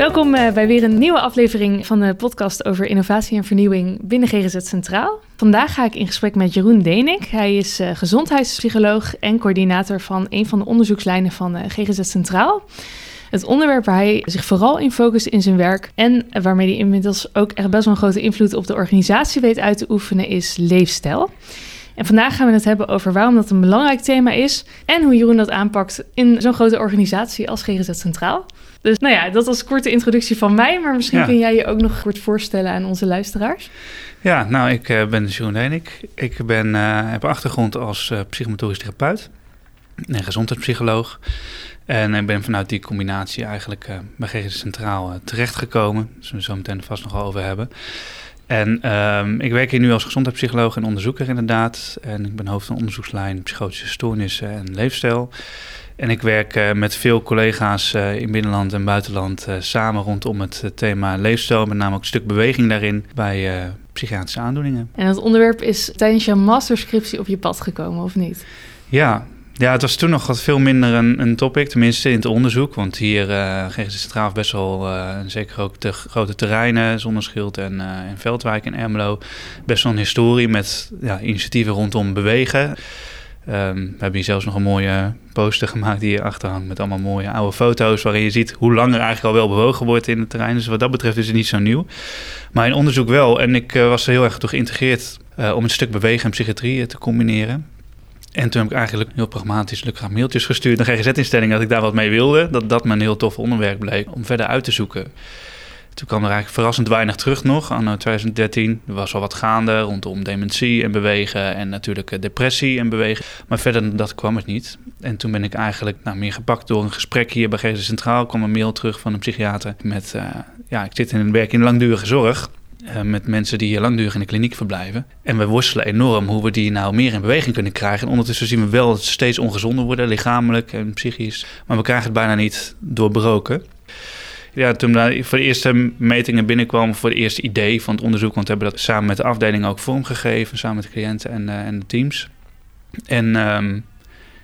Welkom eh, bij weer een nieuwe aflevering van de podcast over innovatie en vernieuwing binnen GGZ Centraal. Vandaag ga ik in gesprek met Jeroen Denik. Hij is uh, gezondheidspsycholoog en coördinator van een van de onderzoekslijnen van uh, GGZ Centraal. Het onderwerp waar hij zich vooral in focust in zijn werk en waarmee hij inmiddels ook echt best wel een grote invloed op de organisatie weet uit te oefenen is leefstijl. En vandaag gaan we het hebben over waarom dat een belangrijk thema is en hoe Jeroen dat aanpakt in zo'n grote organisatie als GGZ Centraal. Dus nou ja, dat was een korte introductie van mij, maar misschien kun jij je ook nog kort voorstellen aan onze luisteraars. Ja, nou, ik uh, ben Jeroen Denik. Ik ben, uh, heb achtergrond als uh, psychomotorisch therapeut en gezondheidspsycholoog. En ik ben vanuit die combinatie eigenlijk bij GGZ Centraal terechtgekomen. Daar zullen we zo meteen vast nog over hebben. En um, ik werk hier nu als gezondheidspsycholoog en onderzoeker inderdaad. En ik ben hoofd van onderzoekslijn psychotische stoornissen en leefstijl. En ik werk uh, met veel collega's uh, in binnenland en buitenland uh, samen rondom het thema leefstijl. Met name ook een stuk beweging daarin bij psychiatrische aandoeningen. En het onderwerp is tijdens jouw masterscriptie op je pad gekomen, of niet? Ja, ja, het was toen nog wat veel minder een, een topic, tenminste in het onderzoek. Want hier uh, GGZ Straaf best wel, uh, zeker ook de grote terreinen, Zonneschild en, uh, en Veldwijk en Ermelo, best wel een historie met ja, initiatieven rondom bewegen. Um, we hebben hier zelfs nog een mooie poster gemaakt die hier achter hangt met allemaal mooie oude foto's waarin je ziet hoe lang er eigenlijk al wel bewogen wordt in het terrein. Dus wat dat betreft is het niet zo nieuw. Maar in onderzoek wel. En ik was er heel erg toe geïntegreerd om een stuk bewegen en psychiatrie te combineren. En toen heb ik eigenlijk heel pragmatisch graag mailtjes gestuurd naar GGZ-instellingen dat ik daar wat mee wilde. Dat dat een heel tof onderwerp bleek om verder uit te zoeken. Toen kwam er eigenlijk verrassend weinig terug nog, anno 2013. Er was al wat gaande rondom dementie en bewegen en natuurlijk depressie en bewegen. Maar verder dan dat kwam het niet. En toen ben ik eigenlijk nou, meer gepakt door een gesprek hier bij GGZ Centraal. kwam een mail terug van een psychiater met, uh, ja, ik zit in een werk in langdurige zorg. Uh, met mensen die langdurig in de kliniek verblijven. En we worstelen enorm hoe we die nou meer in beweging kunnen krijgen. En ondertussen zien we wel dat ze steeds ongezonder worden, lichamelijk en psychisch. Maar we krijgen het bijna niet doorbroken. Ja, toen voor de eerste metingen binnenkwam, voor het eerste idee van het onderzoek, want we hebben dat samen met de afdeling ook vormgegeven, samen met de cliënten en, uh, en de teams. En um,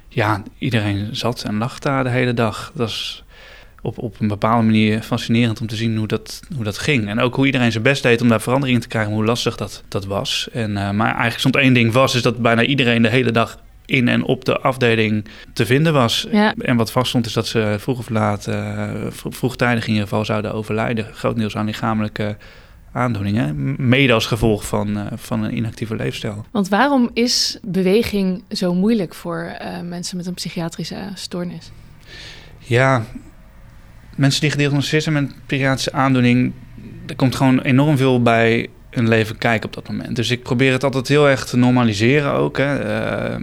ja, iedereen zat en lag daar de hele dag. Dat is op, op een bepaalde manier fascinerend om te zien hoe dat, hoe dat ging. En ook hoe iedereen zijn best deed om daar verandering in te krijgen, hoe lastig dat, dat was. En, uh, maar eigenlijk stond één ding vast, is dat bijna iedereen de hele dag in en op de afdeling te vinden was. Ja. En wat vaststond is dat ze vroeg of laat, uh, vroegtijdig in ieder geval, zouden overlijden. Grotendeels aan lichamelijke aandoeningen. Mede als gevolg van, uh, van een inactieve leefstijl. Want waarom is beweging zo moeilijk voor mensen met een psychiatrische stoornis? Ja, mensen die gediagnosticeerd zijn met psychiatrische aandoening, er komt gewoon enorm veel bij hun leven kijken op dat moment. Dus ik probeer het altijd heel erg te normaliseren ook. Hè. Uh,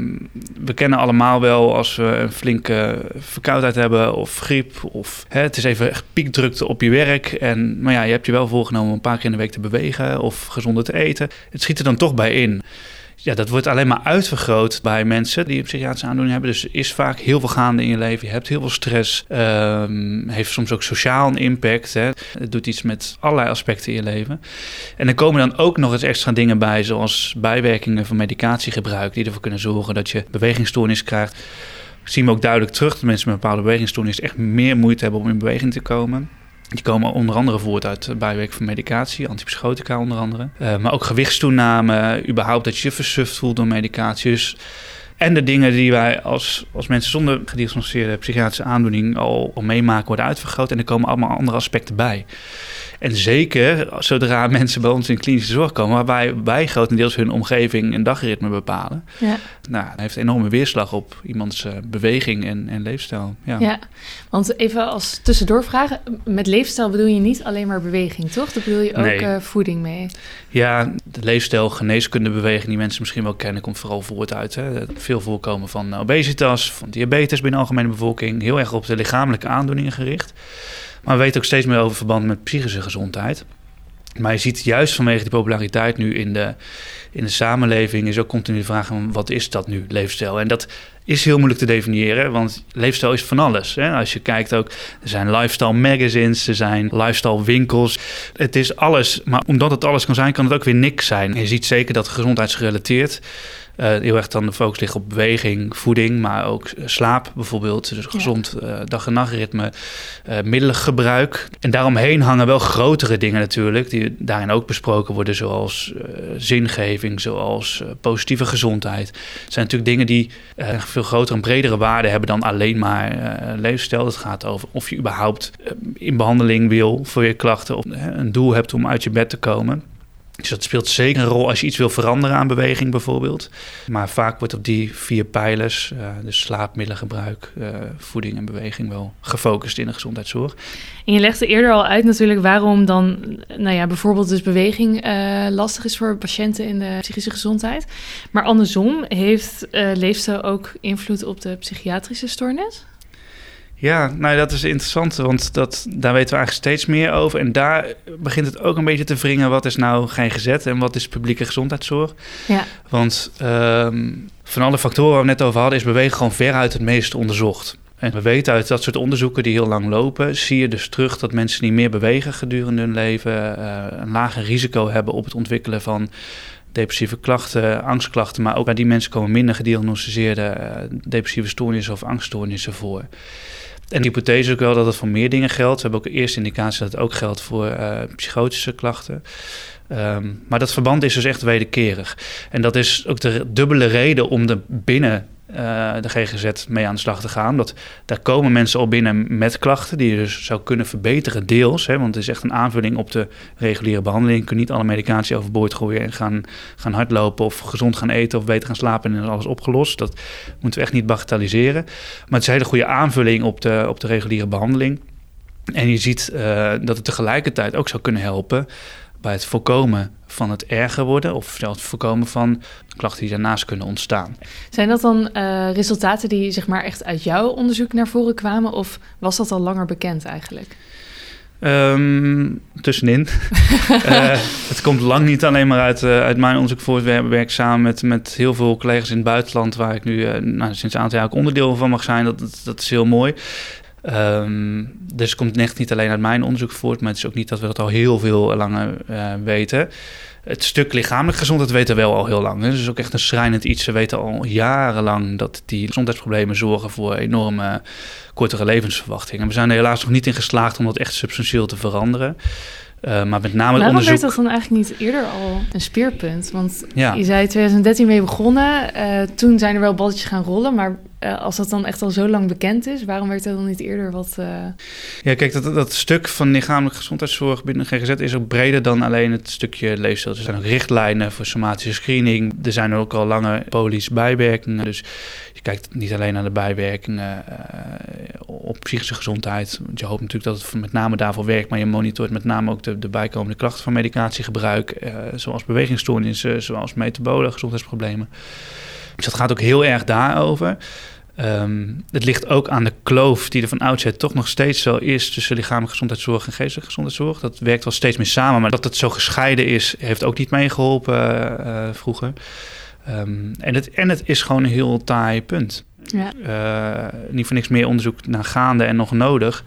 we kennen allemaal wel als we een flinke verkoudheid hebben of griep. Of hè, het is even echt piekdrukte op je werk. En, maar ja, je hebt je wel voorgenomen om een paar keer in de week te bewegen of gezonder te eten. Het schiet er dan toch bij in ja, dat wordt alleen maar uitvergroot bij mensen die een psychiatrische aandoening hebben. Dus er is vaak heel veel gaande in je leven. Je hebt heel veel stress. Um, heeft soms ook sociaal een impact. Hè. Het doet iets met allerlei aspecten in je leven. En er komen dan ook nog eens extra dingen bij, zoals bijwerkingen van medicatiegebruik, die ervoor kunnen zorgen dat je bewegingsstoornis krijgt. zien we ook duidelijk terug dat mensen met een bepaalde bewegingsstoornis echt meer moeite hebben om in beweging te komen. Die komen onder andere voort uit bijwerking van medicatie, antipsychotica onder andere. Uh, maar ook gewichtstoename, überhaupt dat je je versuft voelt door medicatie. Dus, en de dingen die wij als, als mensen zonder gediagnosticeerde psychiatrische aandoening al, al meemaken worden uitvergroot. En er komen allemaal andere aspecten bij. En zeker zodra mensen bij ons in klinische zorg komen, waarbij wij grotendeels hun omgeving en dagritme bepalen. Ja. Nou, dat heeft een enorme weerslag op iemands uh, beweging en, en leefstijl. Ja. ja, want even als tussendoor vragen, met leefstijl bedoel je niet alleen maar beweging, toch? Daar bedoel je ook nee. uh, voeding mee? Ja, de leefstijl, geneeskunde, beweging die mensen misschien wel kennen, komt vooral voort uit. Hè. Veel voorkomen van obesitas, van diabetes binnen de algemene bevolking, heel erg op de lichamelijke aandoeningen gericht. Maar we weten ook steeds meer over verband met psychische gezondheid. Maar je ziet juist vanwege die populariteit nu in de, in de samenleving... is ook continu de vraag, wat is dat nu, leefstijl? En dat is heel moeilijk te definiëren, want leefstijl is van alles. Hè? Als je kijkt ook, er zijn lifestyle magazines, er zijn lifestyle winkels. Het is alles, maar omdat het alles kan zijn, kan het ook weer niks zijn. je ziet zeker dat gezondheidsgerelateerd heel erg dan de focus ligt op beweging, voeding, maar ook slaap bijvoorbeeld. Dus gezond uh, dag- en nachtritme, uh, middelengebruik. En daaromheen hangen wel grotere dingen natuurlijk, die daarin ook besproken worden, zoals zingeving, zoals positieve gezondheid. Het zijn natuurlijk dingen die veel grotere en bredere waarde hebben dan alleen maar leefstijl. Het gaat over of je überhaupt in behandeling wil voor je klachten, of een doel hebt om uit je bed te komen. Dus dat speelt zeker een rol als je iets wil veranderen aan beweging bijvoorbeeld. Maar vaak wordt op die vier pijlers, uh, dus slaapmiddelengebruik, uh, voeding en beweging, wel gefocust in de gezondheidszorg. En je legde eerder al uit natuurlijk waarom dan, nou ja, bijvoorbeeld dus beweging uh, lastig is voor patiënten in de psychische gezondheid. Maar andersom, heeft leefstijl ook invloed op de psychiatrische stoornis? Ja, nou dat is interessant, want dat, daar weten we eigenlijk steeds meer over. En daar begint het ook een beetje te wringen, wat is nou geen gezet en wat is publieke gezondheidszorg? Ja. Want um, van alle factoren waar we net over hadden, is bewegen gewoon veruit het meest onderzocht. En we weten uit dat soort onderzoeken die heel lang lopen, zie je dus terug dat mensen die meer bewegen gedurende hun leven, uh, een lager risico hebben op het ontwikkelen van depressieve klachten, angstklachten, maar ook bij die mensen komen minder gediagnosticeerde uh, depressieve stoornissen of angststoornissen voor. En de hypothese is ook wel dat het voor meer dingen geldt. We hebben ook eerste indicatie dat het ook geldt voor uh, psychotische klachten. Um, maar dat verband is dus echt wederkerig. En dat is ook de dubbele reden om er binnen uh, de GGZ mee aan de slag te gaan. Dat, daar komen mensen al binnen met klachten die je dus zou kunnen verbeteren, deels. Hè, want het is echt een aanvulling op de reguliere behandeling. Je kunt niet alle medicatie overboord gooien en gaan, gaan hardlopen of gezond gaan eten of beter gaan slapen en dan is alles opgelost. Dat moeten we echt niet bagatelliseren. Maar het is een hele goede aanvulling op de, op de reguliere behandeling. En je ziet uh, dat het tegelijkertijd ook zou kunnen helpen bij het voorkomen van het erger worden of zelfs het voorkomen van klachten die daarnaast kunnen ontstaan. Zijn dat dan uh, resultaten die zeg maar echt uit jouw onderzoek naar voren kwamen of was dat al langer bekend eigenlijk? Um, tussenin. uh, het komt lang niet alleen maar uit, uh, uit mijn onderzoek voor. We werken samen met, met heel veel collega's in het buitenland, waar ik nu uh, nou, sinds een aantal jaar ook onderdeel van mag zijn. Dat, dat, dat is heel mooi. Um, dus het komt echt niet alleen uit mijn onderzoek voort, maar het is ook niet dat we dat al heel veel langer uh, weten. Het stuk lichamelijk gezondheid weten we wel al heel lang. Hè. Dus is ook echt een schrijnend iets. Ze weten al jarenlang dat die gezondheidsproblemen zorgen voor enorme kortere levensverwachting. En we zijn er helaas nog niet in geslaagd om dat echt substantieel te veranderen. Uh, maar met name Waarom onderzoek... werd dat dan eigenlijk niet eerder al een speerpunt? Want ja. je zei 2013 mee begonnen. Uh, toen zijn er wel balletjes gaan rollen. Maar uh, als dat dan echt al zo lang bekend is... waarom werd er dan niet eerder wat... Ja, kijk, dat, dat stuk van lichamelijke gezondheidszorg binnen GGZ... is ook breder dan alleen het stukje leefstijl. Er zijn ook richtlijnen voor somatische screening. Er zijn ook al lange polies bijwerkingen. Dus je kijkt niet alleen naar de bijwerkingen op psychische gezondheid. Want je hoopt natuurlijk dat het met name daarvoor werkt... maar je monitort met name ook de de, bijkomende klachten van medicatiegebruik, zoals bewegingsstoornissen, zoals metabole gezondheidsproblemen. Dus dat gaat ook heel erg daarover. Um, het ligt ook aan de kloof die er van oudsher toch nog steeds zo is tussen lichamelijke gezondheidszorg en geestelijke gezondheidszorg. Dat werkt wel steeds meer samen, maar dat het zo gescheiden is, heeft ook niet meegeholpen uh, vroeger. Um, en, het, en het is gewoon een heel taai punt. Ja. Uh, niet voor niks meer onderzoek naar gaande en nog nodig.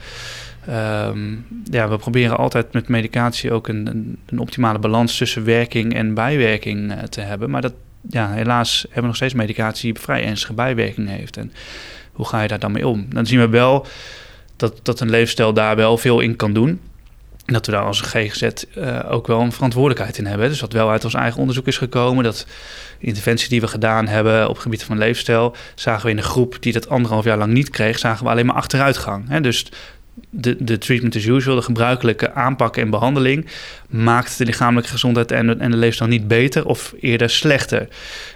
Um, ja, we proberen altijd met medicatie ook een, een, een optimale balans tussen werking en bijwerking uh, te hebben. Maar dat, ja, helaas hebben we nog steeds medicatie die vrij ernstige bijwerkingen heeft. En hoe ga je daar dan mee om? Dan zien we wel dat, dat een leefstijl daar wel veel in kan doen. En dat we daar als GGZ uh, ook wel een verantwoordelijkheid in hebben. Dus wat wel uit ons eigen onderzoek is gekomen, dat de interventie die we gedaan hebben op gebied van leefstijl, zagen we in een groep die dat anderhalf jaar lang niet kreeg, zagen we alleen maar achteruitgang. Hè? Dus de, de treatment as usual, de gebruikelijke aanpak en behandeling, maakt de lichamelijke gezondheid en, en de leefstijl niet beter of eerder slechter.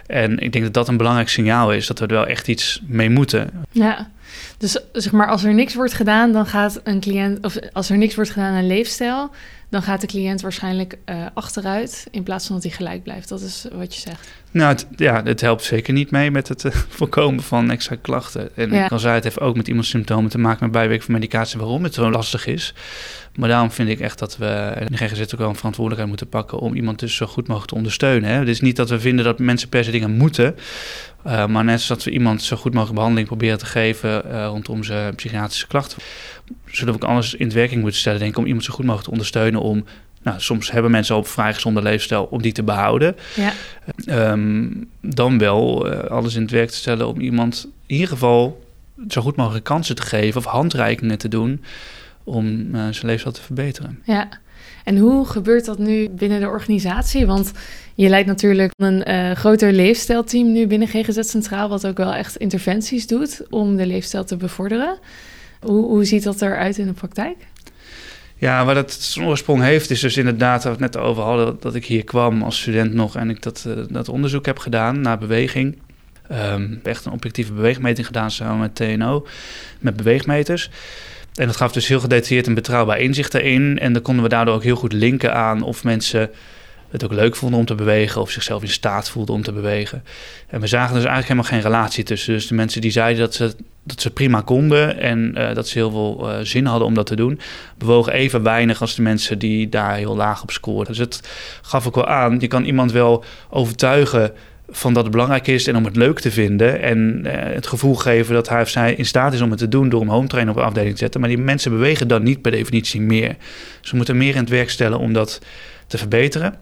En ik denk dat dat een belangrijk signaal is, dat we er wel echt iets mee moeten. Ja, dus zeg maar, als er niks wordt gedaan, dan gaat een cliënt, of als er niks wordt gedaan aan leefstijl, dan gaat de cliënt waarschijnlijk uh, achteruit in plaats van dat hij gelijk blijft. Dat is wat je zegt. Nou, het, ja, het helpt zeker niet mee met het uh, voorkomen van extra klachten. En ja. ik al zei, het heeft ook met iemands symptomen te maken met bijwerking van medicatie, waarom het zo lastig is. Maar daarom vind ik echt dat we in de GGZ ook wel een verantwoordelijkheid moeten pakken om iemand dus zo goed mogelijk te ondersteunen. Hè. Het is niet dat we vinden dat mensen per se dingen moeten, uh, maar net zoals we iemand zo goed mogelijk behandeling proberen te geven uh, rondom zijn psychiatrische klachten, zullen we ook alles in werking moeten stellen, denk ik, om iemand zo goed mogelijk te ondersteunen om nou, soms hebben mensen al een vrij gezonde leefstijl om die te behouden. Ja. Um, dan wel uh, alles in het werk te stellen om iemand in ieder geval zo goed mogelijk kansen te geven of handreikingen te doen om uh, zijn leefstijl te verbeteren. Ja, en hoe gebeurt dat nu binnen de organisatie? Want je leidt natuurlijk een uh, groter leefstijlteam nu binnen GGZ Centraal, wat ook wel echt interventies doet om de leefstijl te bevorderen. Hoe, hoe ziet dat eruit in de praktijk? Ja, waar dat zijn oorsprong heeft, is dus inderdaad, waar we het net over hadden, dat ik hier kwam als student nog en ik dat, uh, dat onderzoek heb gedaan naar beweging. Um, echt een objectieve beweegmeting gedaan samen met TNO, met beweegmeters. En dat gaf dus heel gedetailleerd en betrouwbaar inzicht erin. En dan konden we daardoor ook heel goed linken aan of mensen het ook leuk vonden om te bewegen of zichzelf in staat voelden om te bewegen. En we zagen dus eigenlijk helemaal geen relatie tussen. Dus de mensen die zeiden dat ze, dat ze prima konden en uh, dat ze heel veel uh, zin hadden om dat te doen, bewogen even weinig als de mensen die daar heel laag op scoorden. Dus het gaf ook wel aan, je kan iemand wel overtuigen van dat het belangrijk is en om het leuk te vinden. En uh, het gevoel geven dat hij of zij in staat is om het te doen door hem home trainer op de afdeling te zetten. Maar die mensen bewegen dan niet per definitie meer. Ze moeten meer in het werk stellen om dat te verbeteren.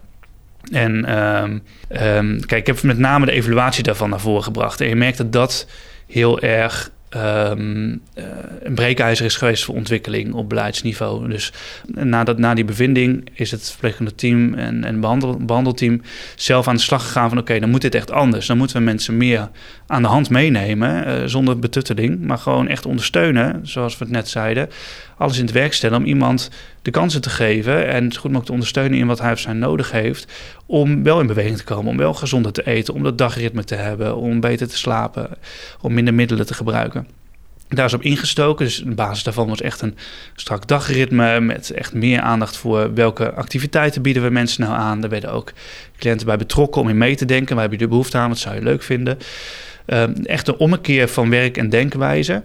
En um, um, kijk, ik heb met name de evaluatie daarvan naar voren gebracht. En je merkt dat dat heel erg um, uh, een breekijzer is geweest voor ontwikkeling op beleidsniveau. Dus na, dat, na die bevinding is het verpleegkundig team en, en behandel, behandelteam zelf aan de slag gegaan van oké, dan moet dit echt anders. Dan moeten we mensen meer aan de hand meenemen, uh, zonder betutteling, maar gewoon echt ondersteunen, zoals we het net zeiden. Alles in het werk stellen om iemand de kansen te geven en goed mogelijk te ondersteunen in wat hij of zij nodig heeft. Om wel in beweging te komen, om wel gezonder te eten, om dat dagritme te hebben, om beter te slapen, om minder middelen te gebruiken. Daar is op ingestoken. Dus de basis daarvan was echt een strak dagritme met echt meer aandacht voor welke activiteiten bieden we mensen nou aan. Daar werden ook cliënten bij betrokken om in mee te denken. Waar heb je de behoefte aan? Wat zou je leuk vinden? Uh, echt een ommekeer van werk en denkwijze.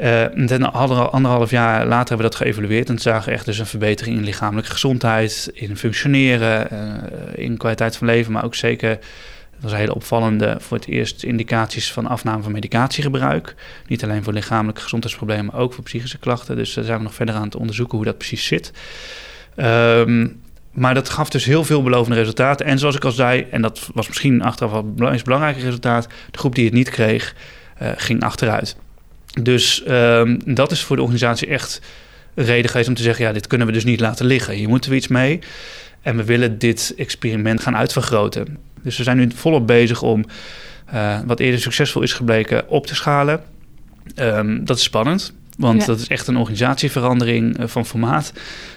Uh, en anderhalf jaar later hebben we dat geëvalueerd en zagen we echt dus een verbetering in lichamelijke gezondheid, in functioneren, uh, in kwaliteit van leven, maar ook zeker, dat was een hele opvallende, voor het eerst indicaties van afname van medicatiegebruik. Niet alleen voor lichamelijke gezondheidsproblemen, maar ook voor psychische klachten. Dus daar zijn we nog verder aan het onderzoeken hoe dat precies zit. Um, maar dat gaf dus heel veel belovende resultaten. En zoals ik al zei, en dat was misschien achteraf wel het belangrijke resultaat, de groep die het niet kreeg, uh, ging achteruit. Dus um, dat is voor de organisatie echt een reden geweest om te zeggen: ja, dit kunnen we dus niet laten liggen. Hier moeten we iets mee. En we willen dit experiment gaan uitvergroten. Dus we zijn nu volop bezig om uh, wat eerder succesvol is gebleken op te schalen. Um, dat is spannend. Want ja. dat is echt een organisatieverandering uh, van formaat.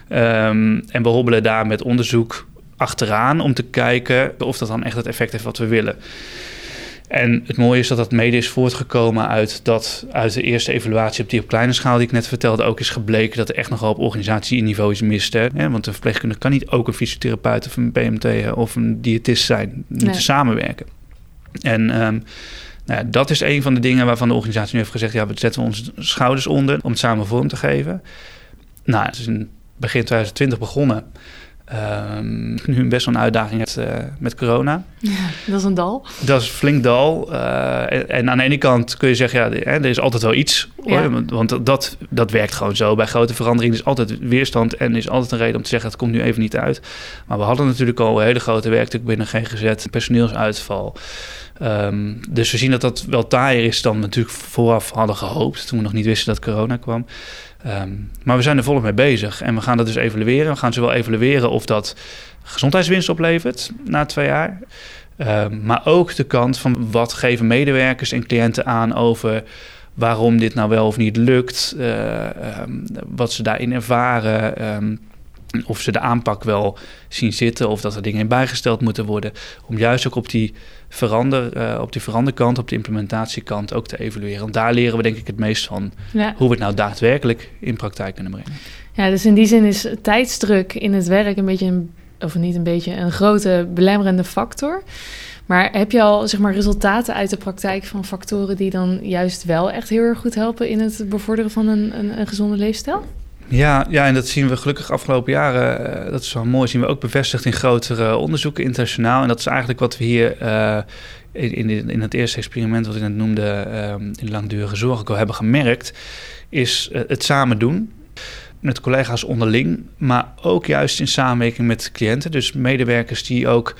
Um, en we hobbelen daar met onderzoek achteraan om te kijken of dat dan echt het effect heeft wat we willen. En het mooie is dat dat mede is voortgekomen uit, dat, uit de eerste evaluatie op die op kleine schaal die ik net vertelde ook is gebleken dat er echt nogal op organisatieniveau is miste. Hè? Want een verpleegkundige kan niet ook een fysiotherapeut of een PMT of een diëtist zijn. Die moeten nee. samenwerken. En um, nou ja, dat is een van de dingen waarvan de organisatie nu heeft gezegd: ja, we zetten onze schouders onder om het samen vorm te geven. Nou, het is in begin 2020 begonnen. Um, nu best wel een uitdaging met, uh, met corona. Ja, dat is een dal. Dat is flink dal. Uh, en, en, aan de ene kant kun je zeggen, ja, er is altijd wel iets. Ja. Hoor, want dat, dat werkt gewoon zo. Bij grote veranderingen is altijd weerstand en is altijd een reden om te zeggen, het komt nu even niet uit. Maar we hadden natuurlijk al een hele grote werkdruk binnen GGZ, personeelsuitval. Um, dus we zien dat dat wel taaier is dan natuurlijk vooraf hadden gehoopt. Toen we nog niet wisten dat corona kwam. Um, maar we zijn er volop mee bezig en we gaan dat dus evalueren. We gaan zowel evalueren of dat gezondheidswinst oplevert na twee jaar. Um, maar ook de kant van wat geven medewerkers en cliënten aan over waarom dit nou wel of niet lukt. Uh, um, wat ze daarin ervaren. Of ze de aanpak wel zien zitten of dat er dingen in bijgesteld moeten worden. Om juist ook op die verander, uh, op die veranderkant, op de implementatiekant ook te evalueren. Want daar leren we denk ik het meest van ja. hoe we het nou daadwerkelijk in praktijk kunnen brengen. Ja, dus in die zin is tijdsdruk in het werk een beetje, een, of niet een beetje, een grote belemmerende factor. Maar heb je al zeg maar, resultaten uit de praktijk van factoren die dan juist wel echt heel erg goed helpen in het bevorderen van een, een, een gezonde leefstijl? Ja, ja, en dat zien we gelukkig afgelopen jaren, uh, dat is wel mooi, zien we ook bevestigd in grotere onderzoeken internationaal. En dat is eigenlijk wat we hier uh, in, in, het eerste experiment wat ik net noemde, uh, in langdurige zorg ook al hebben gemerkt, is het samen doen met collega's onderling, maar ook juist in samenwerking met cliënten. Dus medewerkers die ook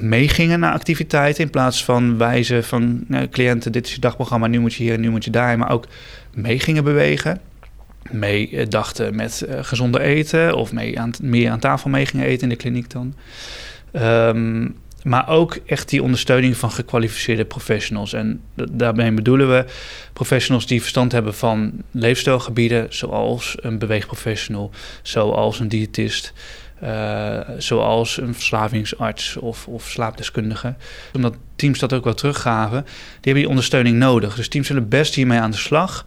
meegingen naar activiteiten in plaats van wijzen van nou, cliënten, dit is je dagprogramma, nu moet je hier en nu moet je daar, maar ook meegingen bewegen. Mee dachten met uh, gezonder eten of mee aan, meer aan tafel mee gingen eten in de kliniek dan. Um, maar ook echt die ondersteuning van gekwalificeerde professionals. En daarmee bedoelen we professionals die verstand hebben van leefstijlgebieden, zoals een beweegprofessional, zoals een diëtist. Uh, zoals een verslavingsarts of, of slaapdeskundige. Omdat teams dat ook wel teruggaven, die hebben die ondersteuning nodig. Dus teams zullen best hiermee aan de slag.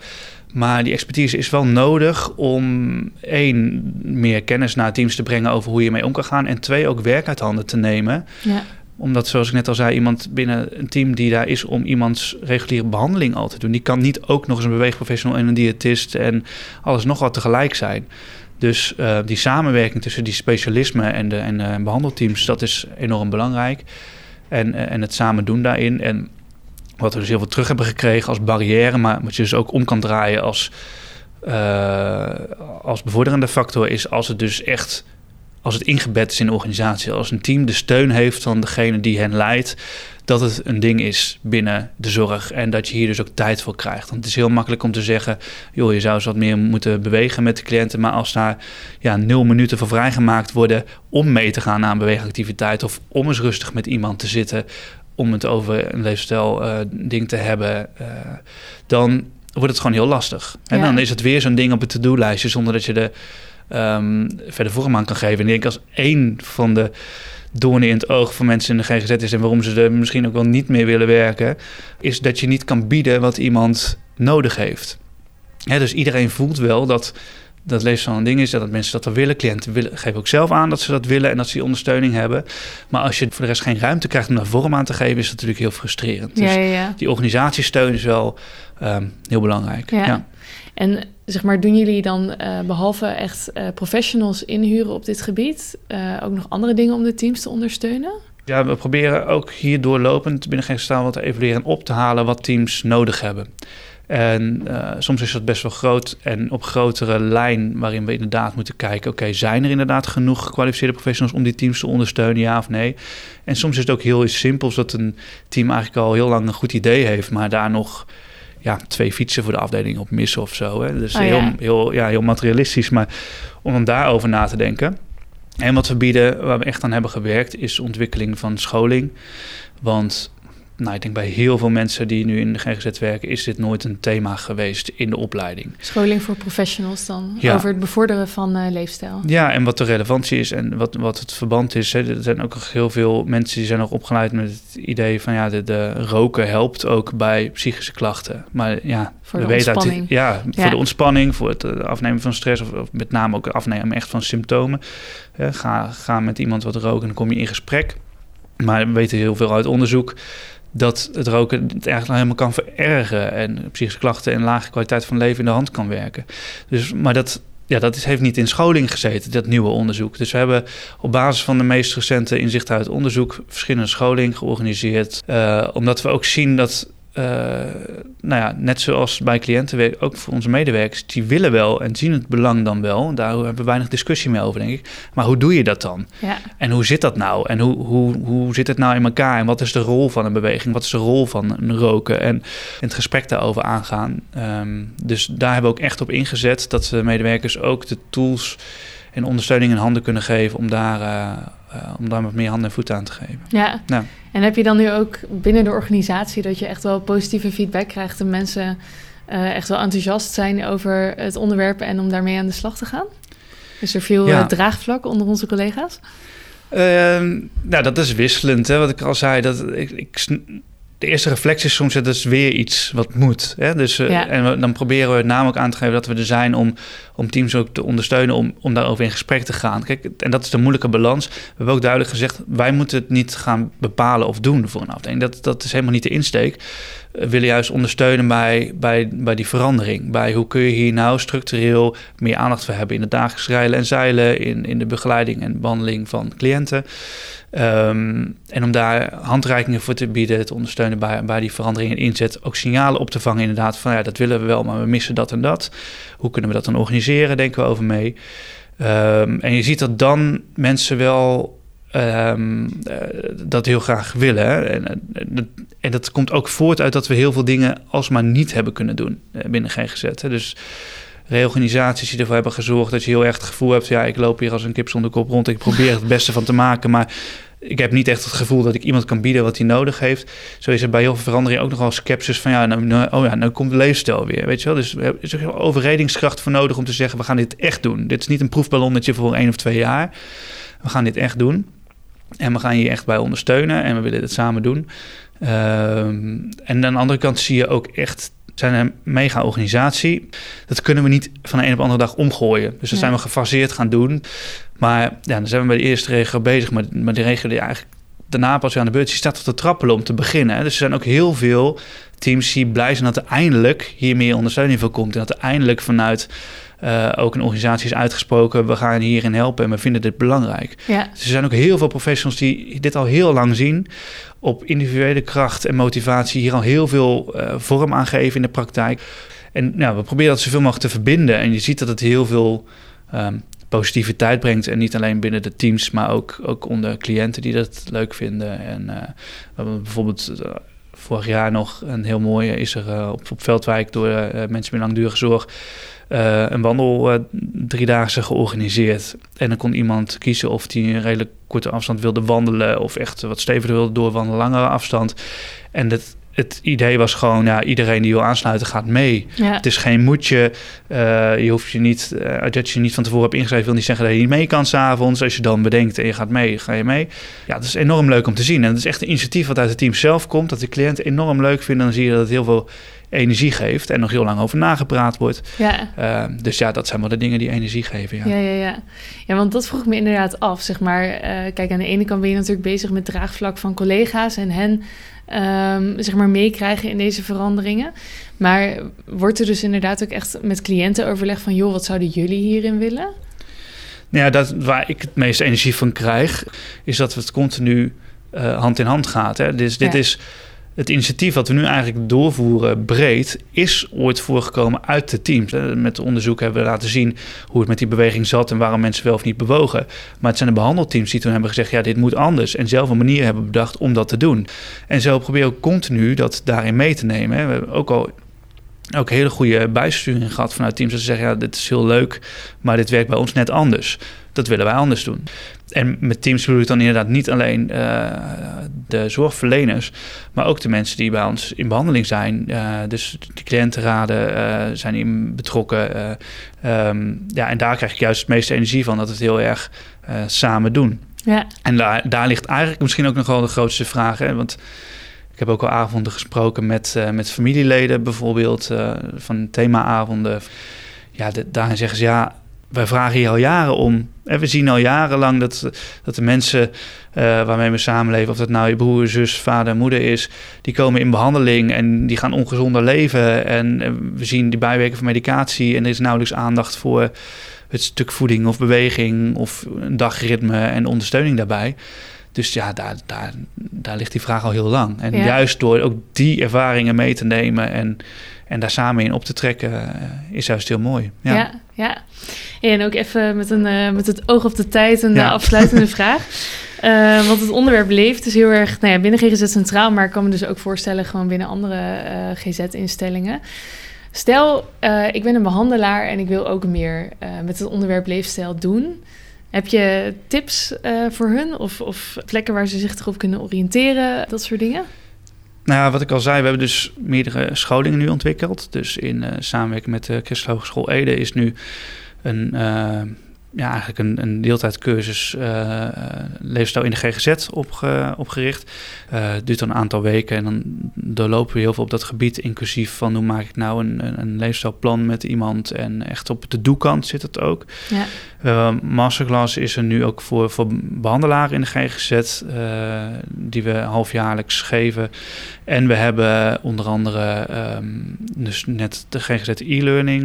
Maar die expertise is wel nodig om één, meer kennis naar teams te brengen over hoe je mee om kan gaan. En twee, ook werk uit handen te nemen. Ja omdat, zoals ik net al zei, iemand binnen een team die daar is om iemands reguliere behandeling al te doen, die kan niet ook nog eens een beweegprofessional en een diëtist en alles nog wat tegelijk zijn. Dus uh, die samenwerking tussen die specialismen en de, en de behandelteams, dat is enorm belangrijk. En, uh, en het samen doen daarin. En wat we dus heel veel terug hebben gekregen als barrière, maar wat je dus ook om kan draaien als, uh, als bevorderende factor, is als het dus echt als het ingebed is in de organisatie, als een team de steun heeft van degene die hen leidt, dat het een ding is binnen de zorg en dat je hier dus ook tijd voor krijgt. Want het is heel makkelijk om te zeggen, joh, je zou eens wat meer moeten bewegen met de cliënten, maar als daar ja, nul minuten voor vrijgemaakt worden om mee te gaan aan beweegactiviteit of om eens rustig met iemand te zitten om het over een leefstijl uh, ding te hebben, uh, dan wordt het gewoon heel lastig. En ja. dan is het weer zo'n ding op het to-do-lijstje zonder dat je de um, verder vorm aan kan geven. En ik denk als één van de doornen in het oog van mensen in de GGZ is... en waarom ze er misschien ook wel niet meer willen werken... is dat je niet kan bieden wat iemand nodig heeft. dus iedereen voelt wel dat dat leefstijl een ding is, dat mensen dat wel willen. Cliënten willen, geven ook zelf aan dat ze dat willen en dat ze die ondersteuning hebben. Maar als je voor de rest geen ruimte krijgt om daar vorm aan te geven, is dat natuurlijk heel frustrerend. Ja, dus ja, ja. die organisatiesteun is wel um, heel belangrijk. Ja. En zeg maar, doen jullie dan uh, behalve echt uh, professionals inhuren op dit gebied, uh, ook nog andere dingen om de teams te ondersteunen? Ja, we proberen ook hier doorlopend binnen geen staal wat te evalueren en op te halen wat teams nodig hebben. En uh, soms is dat best wel groot en op grotere lijn, waarin we inderdaad moeten kijken: oké, okay, zijn er inderdaad genoeg gekwalificeerde professionals om die teams te ondersteunen, ja of nee? En soms is het ook heel simpels dat een team eigenlijk al heel lang een goed idee heeft, maar daar nog ja, twee fietsen voor de afdeling op missen of zo. Hè? Dus Oh, heel, ja. heel, ja, heel materialistisch, maar om dan daarover na te denken. En wat we bieden, waar we echt aan hebben gewerkt, is ontwikkeling van scholing. Want nou, ik denk bij heel veel mensen die nu in de GGZ werken, is dit nooit een thema geweest in de opleiding. Scholing voor professionals dan, Ja. over het bevorderen van eh, leefstijl. Ja, en wat de relevantie is en wat, wat het verband is. Hè. Er zijn ook nog heel veel mensen die zijn nog opgeleid met het idee van ja, de, de roken helpt ook bij psychische klachten. Maar ja, Voor we de weten dit- ja, Ja. voor de ontspanning, voor het eh, afnemen van stress of, of met name ook het afnemen echt van symptomen. Ga, ga met iemand wat roken en dan kom je in gesprek. Maar we weten heel veel uit onderzoek dat het roken het eigenlijk helemaal kan verergeren en psychische klachten en lage kwaliteit van leven in de hand kan werken. Dus, maar dat, ja, dat is, heeft niet in scholing gezeten, dat nieuwe onderzoek. Dus we hebben op basis van de meest recente inzichten uit onderzoek verschillende scholing georganiseerd, eh, omdat we ook zien dat eh, nou ja, net zoals bij cliënten, ook voor onze medewerkers, die willen wel en zien het belang dan wel. Daar hebben we weinig discussie mee over, denk ik. Maar hoe doe je dat dan? Ja, En hoe zit dat nou? En hoe, hoe, hoe zit het nou in elkaar? En wat is de rol van een beweging? Wat is de rol van een roken? En het gesprek daarover aangaan. Ehm, dus daar hebben we ook echt op ingezet dat de medewerkers ook de tools en ondersteuning in handen kunnen geven om daar, eh, eh, om daar wat meer handen en voeten aan te geven. ja. Nou, En heb je dan nu ook binnen de organisatie dat je echt wel positieve feedback krijgt en mensen eh, echt wel enthousiast zijn over het onderwerp en om daarmee aan de slag te gaan? Is er veel Ja. eh, draagvlak onder onze collega's? Ehm, nou, dat is wisselend. Hè? Wat ik al zei, dat ik, ik, de eerste reflectie is soms, dat is weer iets wat moet. Hè? Dus, uh, En we, dan proberen we namelijk aan te geven dat we er zijn om, om teams ook te ondersteunen, om, om daarover in gesprek te gaan. Kijk, en dat is de moeilijke balans. We hebben ook duidelijk gezegd, wij moeten het niet gaan bepalen of doen voor een afdeling. Dat, dat is helemaal niet de insteek. Willen juist ondersteunen bij, bij, bij die verandering. Bij hoe kun je hier nou structureel meer aandacht voor hebben in het dagelijks rijden en zeilen, in, in de begeleiding en behandeling van cliënten. Ehm, en om daar handreikingen voor te bieden, te ondersteunen bij, bij die veranderingen en inzet. Ook signalen op te vangen, inderdaad, van ja, dat willen we wel, maar we missen dat en dat. Hoe kunnen we dat dan organiseren, denken we over mee. Ehm, en je ziet dat dan mensen wel um, dat heel graag willen. En, en, dat komt ook voort uit dat we heel veel dingen alsmaar niet hebben kunnen doen eh, binnen GGZ. Hè? Dus reorganisaties die ervoor hebben gezorgd dat je heel erg het gevoel hebt... ja, ik loop hier als een kip zonder kop rond, ik probeer het beste van te maken... maar ik heb niet echt het gevoel dat ik iemand kan bieden wat hij nodig heeft. Zo is er bij heel veel verandering ook nogal sceptisch van ja, nou, nou, oh ja, nou komt de leefstijl weer, weet je wel. Dus er is overredingskracht voor nodig om te zeggen, we gaan dit echt doen. Dit is niet een proefballonnetje voor één of twee jaar. We gaan dit echt doen. En we gaan je echt bij ondersteunen en we willen het samen doen. Ehm, en aan de andere kant zie je ook echt zijn een mega organisatie. Dat kunnen we niet van de een op de andere dag omgooien. Dus dat zijn we gefaseerd gaan doen. Maar ja, dan zijn we bij de eerste regio bezig. Maar, maar de regio die eigenlijk daarna pas weer aan de beurt, die staat te trappelen om te beginnen. Dus er zijn ook heel veel teams die blij zijn dat er eindelijk hier meer ondersteuning voor komt. En dat er eindelijk vanuit uh, ook een organisatie is uitgesproken, we gaan hierin helpen en we vinden dit belangrijk. Ja. Dus er zijn ook heel veel professionals die dit al heel lang zien. Op individuele kracht en motivatie hier al heel veel uh, vorm aan geven in de praktijk. En nou, we proberen dat zoveel mogelijk te verbinden. En je ziet dat het heel veel um, positiviteit brengt. En niet alleen binnen de teams, maar ook, ook onder cliënten die dat leuk vinden. En uh, we hebben bijvoorbeeld vorig jaar nog een heel mooie is er op, op Veldwijk door mensen met langdurige zorg uh, een wandel uh, driedaagse georganiseerd. En dan kon iemand kiezen of hij een redelijk korte afstand wilde wandelen of echt wat steviger wilde doorwandelen, langere afstand. En het, het idee was gewoon, ja, iedereen die wil aansluiten gaat mee. Het is geen moedje. Uh, je hoeft je niet, uh, dat je niet van tevoren hebt ingeschreven, wil niet zeggen dat je niet mee kan s'avonds. Als je dan bedenkt en je gaat mee, ga je mee. Ja, dat is enorm leuk om te zien. En het is echt een initiatief wat uit het team zelf komt, dat de cliënten enorm leuk vinden. Dan zie je dat het heel veel energie geeft en nog heel lang over nagepraat wordt. Ja. Uh, dus ja, dat zijn wel de dingen die energie geven. Ja. Ja, ja, ja. ja want dat vroeg me inderdaad af. Zeg maar, uh, kijk, aan de ene kant ben je natuurlijk bezig met draagvlak van collega's en hen um, zeg maar meekrijgen in deze veranderingen. Maar wordt er dus inderdaad ook echt met cliënten overleg van, joh, wat zouden jullie hierin willen? Nou ja, dat, waar ik het meeste energie van krijg, is dat het continu uh, hand in hand gaat. Hè? Dus dit is het initiatief wat we nu eigenlijk doorvoeren breed, is ooit voorgekomen uit de teams. Met onderzoek hebben we laten zien hoe het met die beweging zat en waarom mensen wel of niet bewogen. Maar het zijn de behandelteams die toen hebben gezegd: ja, dit moet anders. En zelf een manier hebben bedacht om dat te doen. En zo proberen we continu dat daarin mee te nemen. We hebben ook al ook hele goede bijsturing gehad vanuit teams. Dat ze zeggen, ja, dit is heel leuk, maar dit werkt bij ons net anders. Dat willen wij anders doen. En met teams bedoel ik dan inderdaad niet alleen uh, de zorgverleners, maar ook de mensen die bij ons in behandeling zijn. Uh, dus de cliëntenraden uh, zijn in betrokken. Um, ja, en daar krijg ik juist het meeste energie van, dat we het heel erg samen doen. Ja. En daar, daar ligt eigenlijk misschien ook nog wel de grootste vraag. Hè? Want ik heb ook al avonden gesproken met, met familieleden, bijvoorbeeld van themaavonden. Ja, de, daarin zeggen ze ja wij vragen hier al jaren om. En we zien al jarenlang dat, dat de mensen uh, waarmee we samenleven, of dat nou je broer, zus, vader, moeder is, die komen in behandeling en die gaan ongezonder leven. En we zien die bijwerking van medicatie en er is nauwelijks aandacht voor het stuk voeding of beweging of een dagritme en ondersteuning daarbij. Dus ja, daar, daar, daar ligt die vraag al heel lang. En juist door ook die ervaringen mee te nemen en en daar samen in op te trekken uh, is juist heel mooi. Ja, ja. ja. En ook even met, een, uh, met het oog op de tijd een ja. afsluitende vraag. Uh, want het onderwerp leeft dus heel erg nou ja, binnen GGZ Centraal, maar ik kan me dus ook voorstellen gewoon binnen andere GZ-instellingen. Stel, ik ben een behandelaar en ik wil ook meer met het onderwerp leefstijl doen. Heb je tips voor hun of, of plekken waar ze zich erop kunnen oriënteren, dat soort dingen? Nou wat ik al zei, we hebben dus meerdere scholingen nu ontwikkeld. Dus in uh, samenwerking met de Christelijke Hogeschool Ede is nu een, uh, ja, eigenlijk een, een deeltijdcursus uh, leefstijl in de GGZ opge, opgericht. Duurt dan een aantal weken en dan doorlopen we heel veel op dat gebied, inclusief van hoe maak ik nou een, een leefstijlplan met iemand en echt op de doekant zit het ook. Ja. Uh, masterclass is er nu ook voor, voor behandelaren in de GGZ, die we halfjaarlijks geven. En we hebben onder andere um, dus net de GGZ e-learning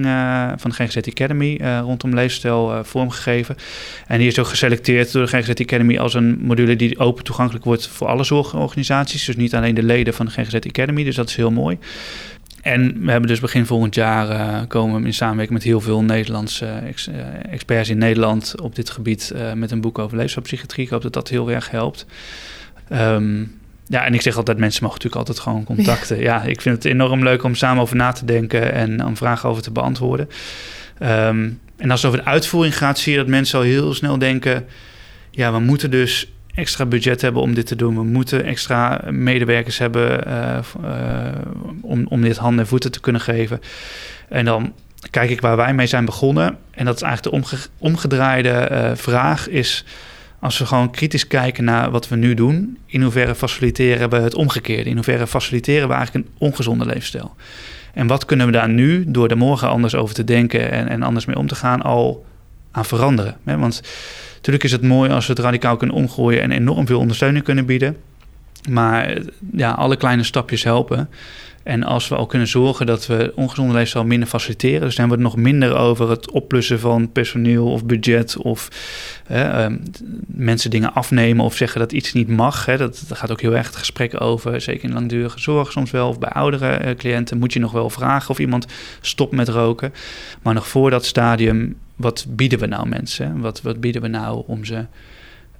van de GGZ Academy rondom leefstijl vormgegeven gegeven. En die is ook geselecteerd door de GGZ Academy als een module die open toegankelijk wordt voor alle zorgorganisaties. Dus niet alleen de leden van de GGZ Academy, dus dat is heel mooi. En we hebben dus begin volgend jaar komen in samenwerking met heel veel Nederlandse ex, experts in Nederland op dit gebied met een boek over leefstijlpsychiatrie. Ik hoop dat dat heel erg helpt. Um, ja, en ik zeg altijd, mensen mogen natuurlijk altijd gewoon contacten. Ja. ja. ik vind het enorm leuk om samen over na te denken en om vragen over te beantwoorden. Um, en als het over de uitvoering gaat, zie je dat mensen al heel snel denken: ja, we moeten dus extra budget hebben om dit te doen. We moeten extra medewerkers hebben uh, uh, om, om dit handen en voeten te kunnen geven. En dan kijk ik waar wij mee zijn begonnen. En dat is eigenlijk de omge omgedraaide uh, vraag is... als we gewoon kritisch kijken naar wat we nu doen... in hoeverre faciliteren we het omgekeerde? In hoeverre faciliteren we eigenlijk een ongezonde leefstijl? En wat kunnen we daar nu, door er morgen anders over te denken en, en anders mee om te gaan, al aan veranderen? Want natuurlijk is het mooi als we het radicaal kunnen omgooien en enorm veel ondersteuning kunnen bieden. Maar ja, alle kleine stapjes helpen. En als we al kunnen zorgen dat we ongezonde leefstijl minder faciliteren, dus dan hebben we het nog minder over het opplussen van personeel of budget of uh, mensen dingen afnemen of zeggen dat iets niet mag. Hè. Dat, gaat ook heel erg het gesprek over, zeker in langdurige zorg soms wel, of bij oudere uh, cliënten moet je nog wel vragen of iemand stopt met roken. Maar nog voor dat stadium, wat bieden we nou mensen? Wat, wat bieden we nou om ze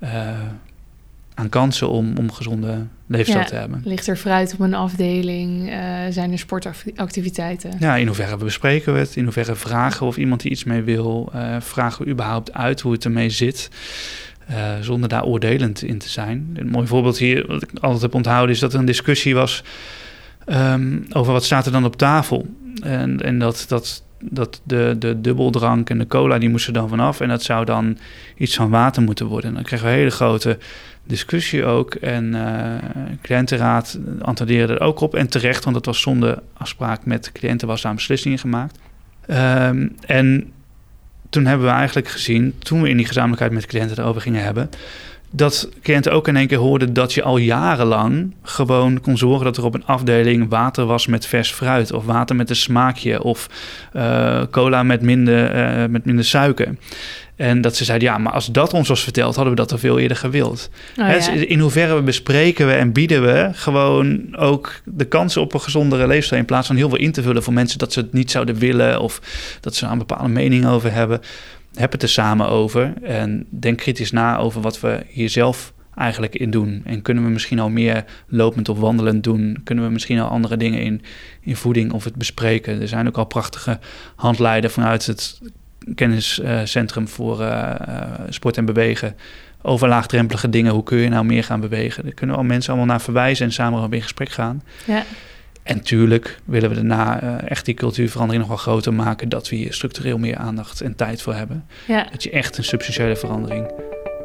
uh, aan kansen om, om gezonde leefstijl te hebben. Ligt er fruit op een afdeling? Uh, zijn er sportactiviteiten? Ja, in hoeverre bespreken we het? In hoeverre vragen we of iemand die iets mee wil? Uh, vragen we überhaupt uit hoe het ermee zit? Uh, zonder daar oordelend in te zijn. Een mooi voorbeeld hier, wat ik altijd heb onthouden, is dat er een discussie was um, over wat staat er dan op tafel. En, en dat, dat, dat de, de dubbeldrank en de cola, die moesten dan vanaf. En dat zou dan iets van water moeten worden. En dan kregen we hele grote discussie ook. En uh, cliëntenraad antwoordde er ook op. En terecht, want dat was zonder afspraak met cliënten, was daar een beslissing gemaakt. Um, en toen hebben we eigenlijk gezien, toen we in die gezamenlijkheid met cliënten erover gingen hebben, dat cliënten ook in één keer hoorden dat je al jarenlang gewoon kon zorgen dat er op een afdeling water was met vers fruit, of water met een smaakje, of uh, cola met minder, uh, met minder suiker. En dat ze zeiden, ja, maar als dat ons was verteld, hadden we dat al veel eerder gewild. Oh, ja. In hoeverre bespreken we en bieden we gewoon ook de kansen op een gezondere leefstijl... in plaats van heel veel in te vullen voor mensen dat ze het niet zouden willen... of dat ze er een bepaalde mening over hebben. Heb het er samen over en denk kritisch na over wat we hier zelf eigenlijk in doen. En kunnen we misschien al meer lopend of wandelend doen? Kunnen we misschien al andere dingen in, in voeding of het bespreken? Er zijn ook al prachtige handleiden vanuit het kenniscentrum voor uh, sport en bewegen. Over laagdrempelige dingen, hoe kun je nou meer gaan bewegen? Daar kunnen al mensen allemaal naar verwijzen en samen op in gesprek gaan. Ja. En tuurlijk willen we daarna uh, echt die cultuurverandering nog wel groter maken. Dat we hier structureel meer aandacht en tijd voor hebben. Ja. Dat je echt een substantiële verandering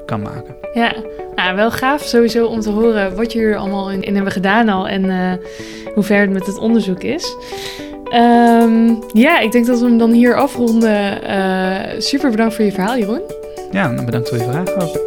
kan maken. Ja, nou, wel gaaf sowieso om te horen wat je hier allemaal in, in hebben gedaan al. En uh, hoe ver het met het onderzoek is. Um, ja, ik denk dat we hem dan hier afronden. Uh, super bedankt voor je verhaal, Jeroen. Ja, bedankt voor je vraag ook.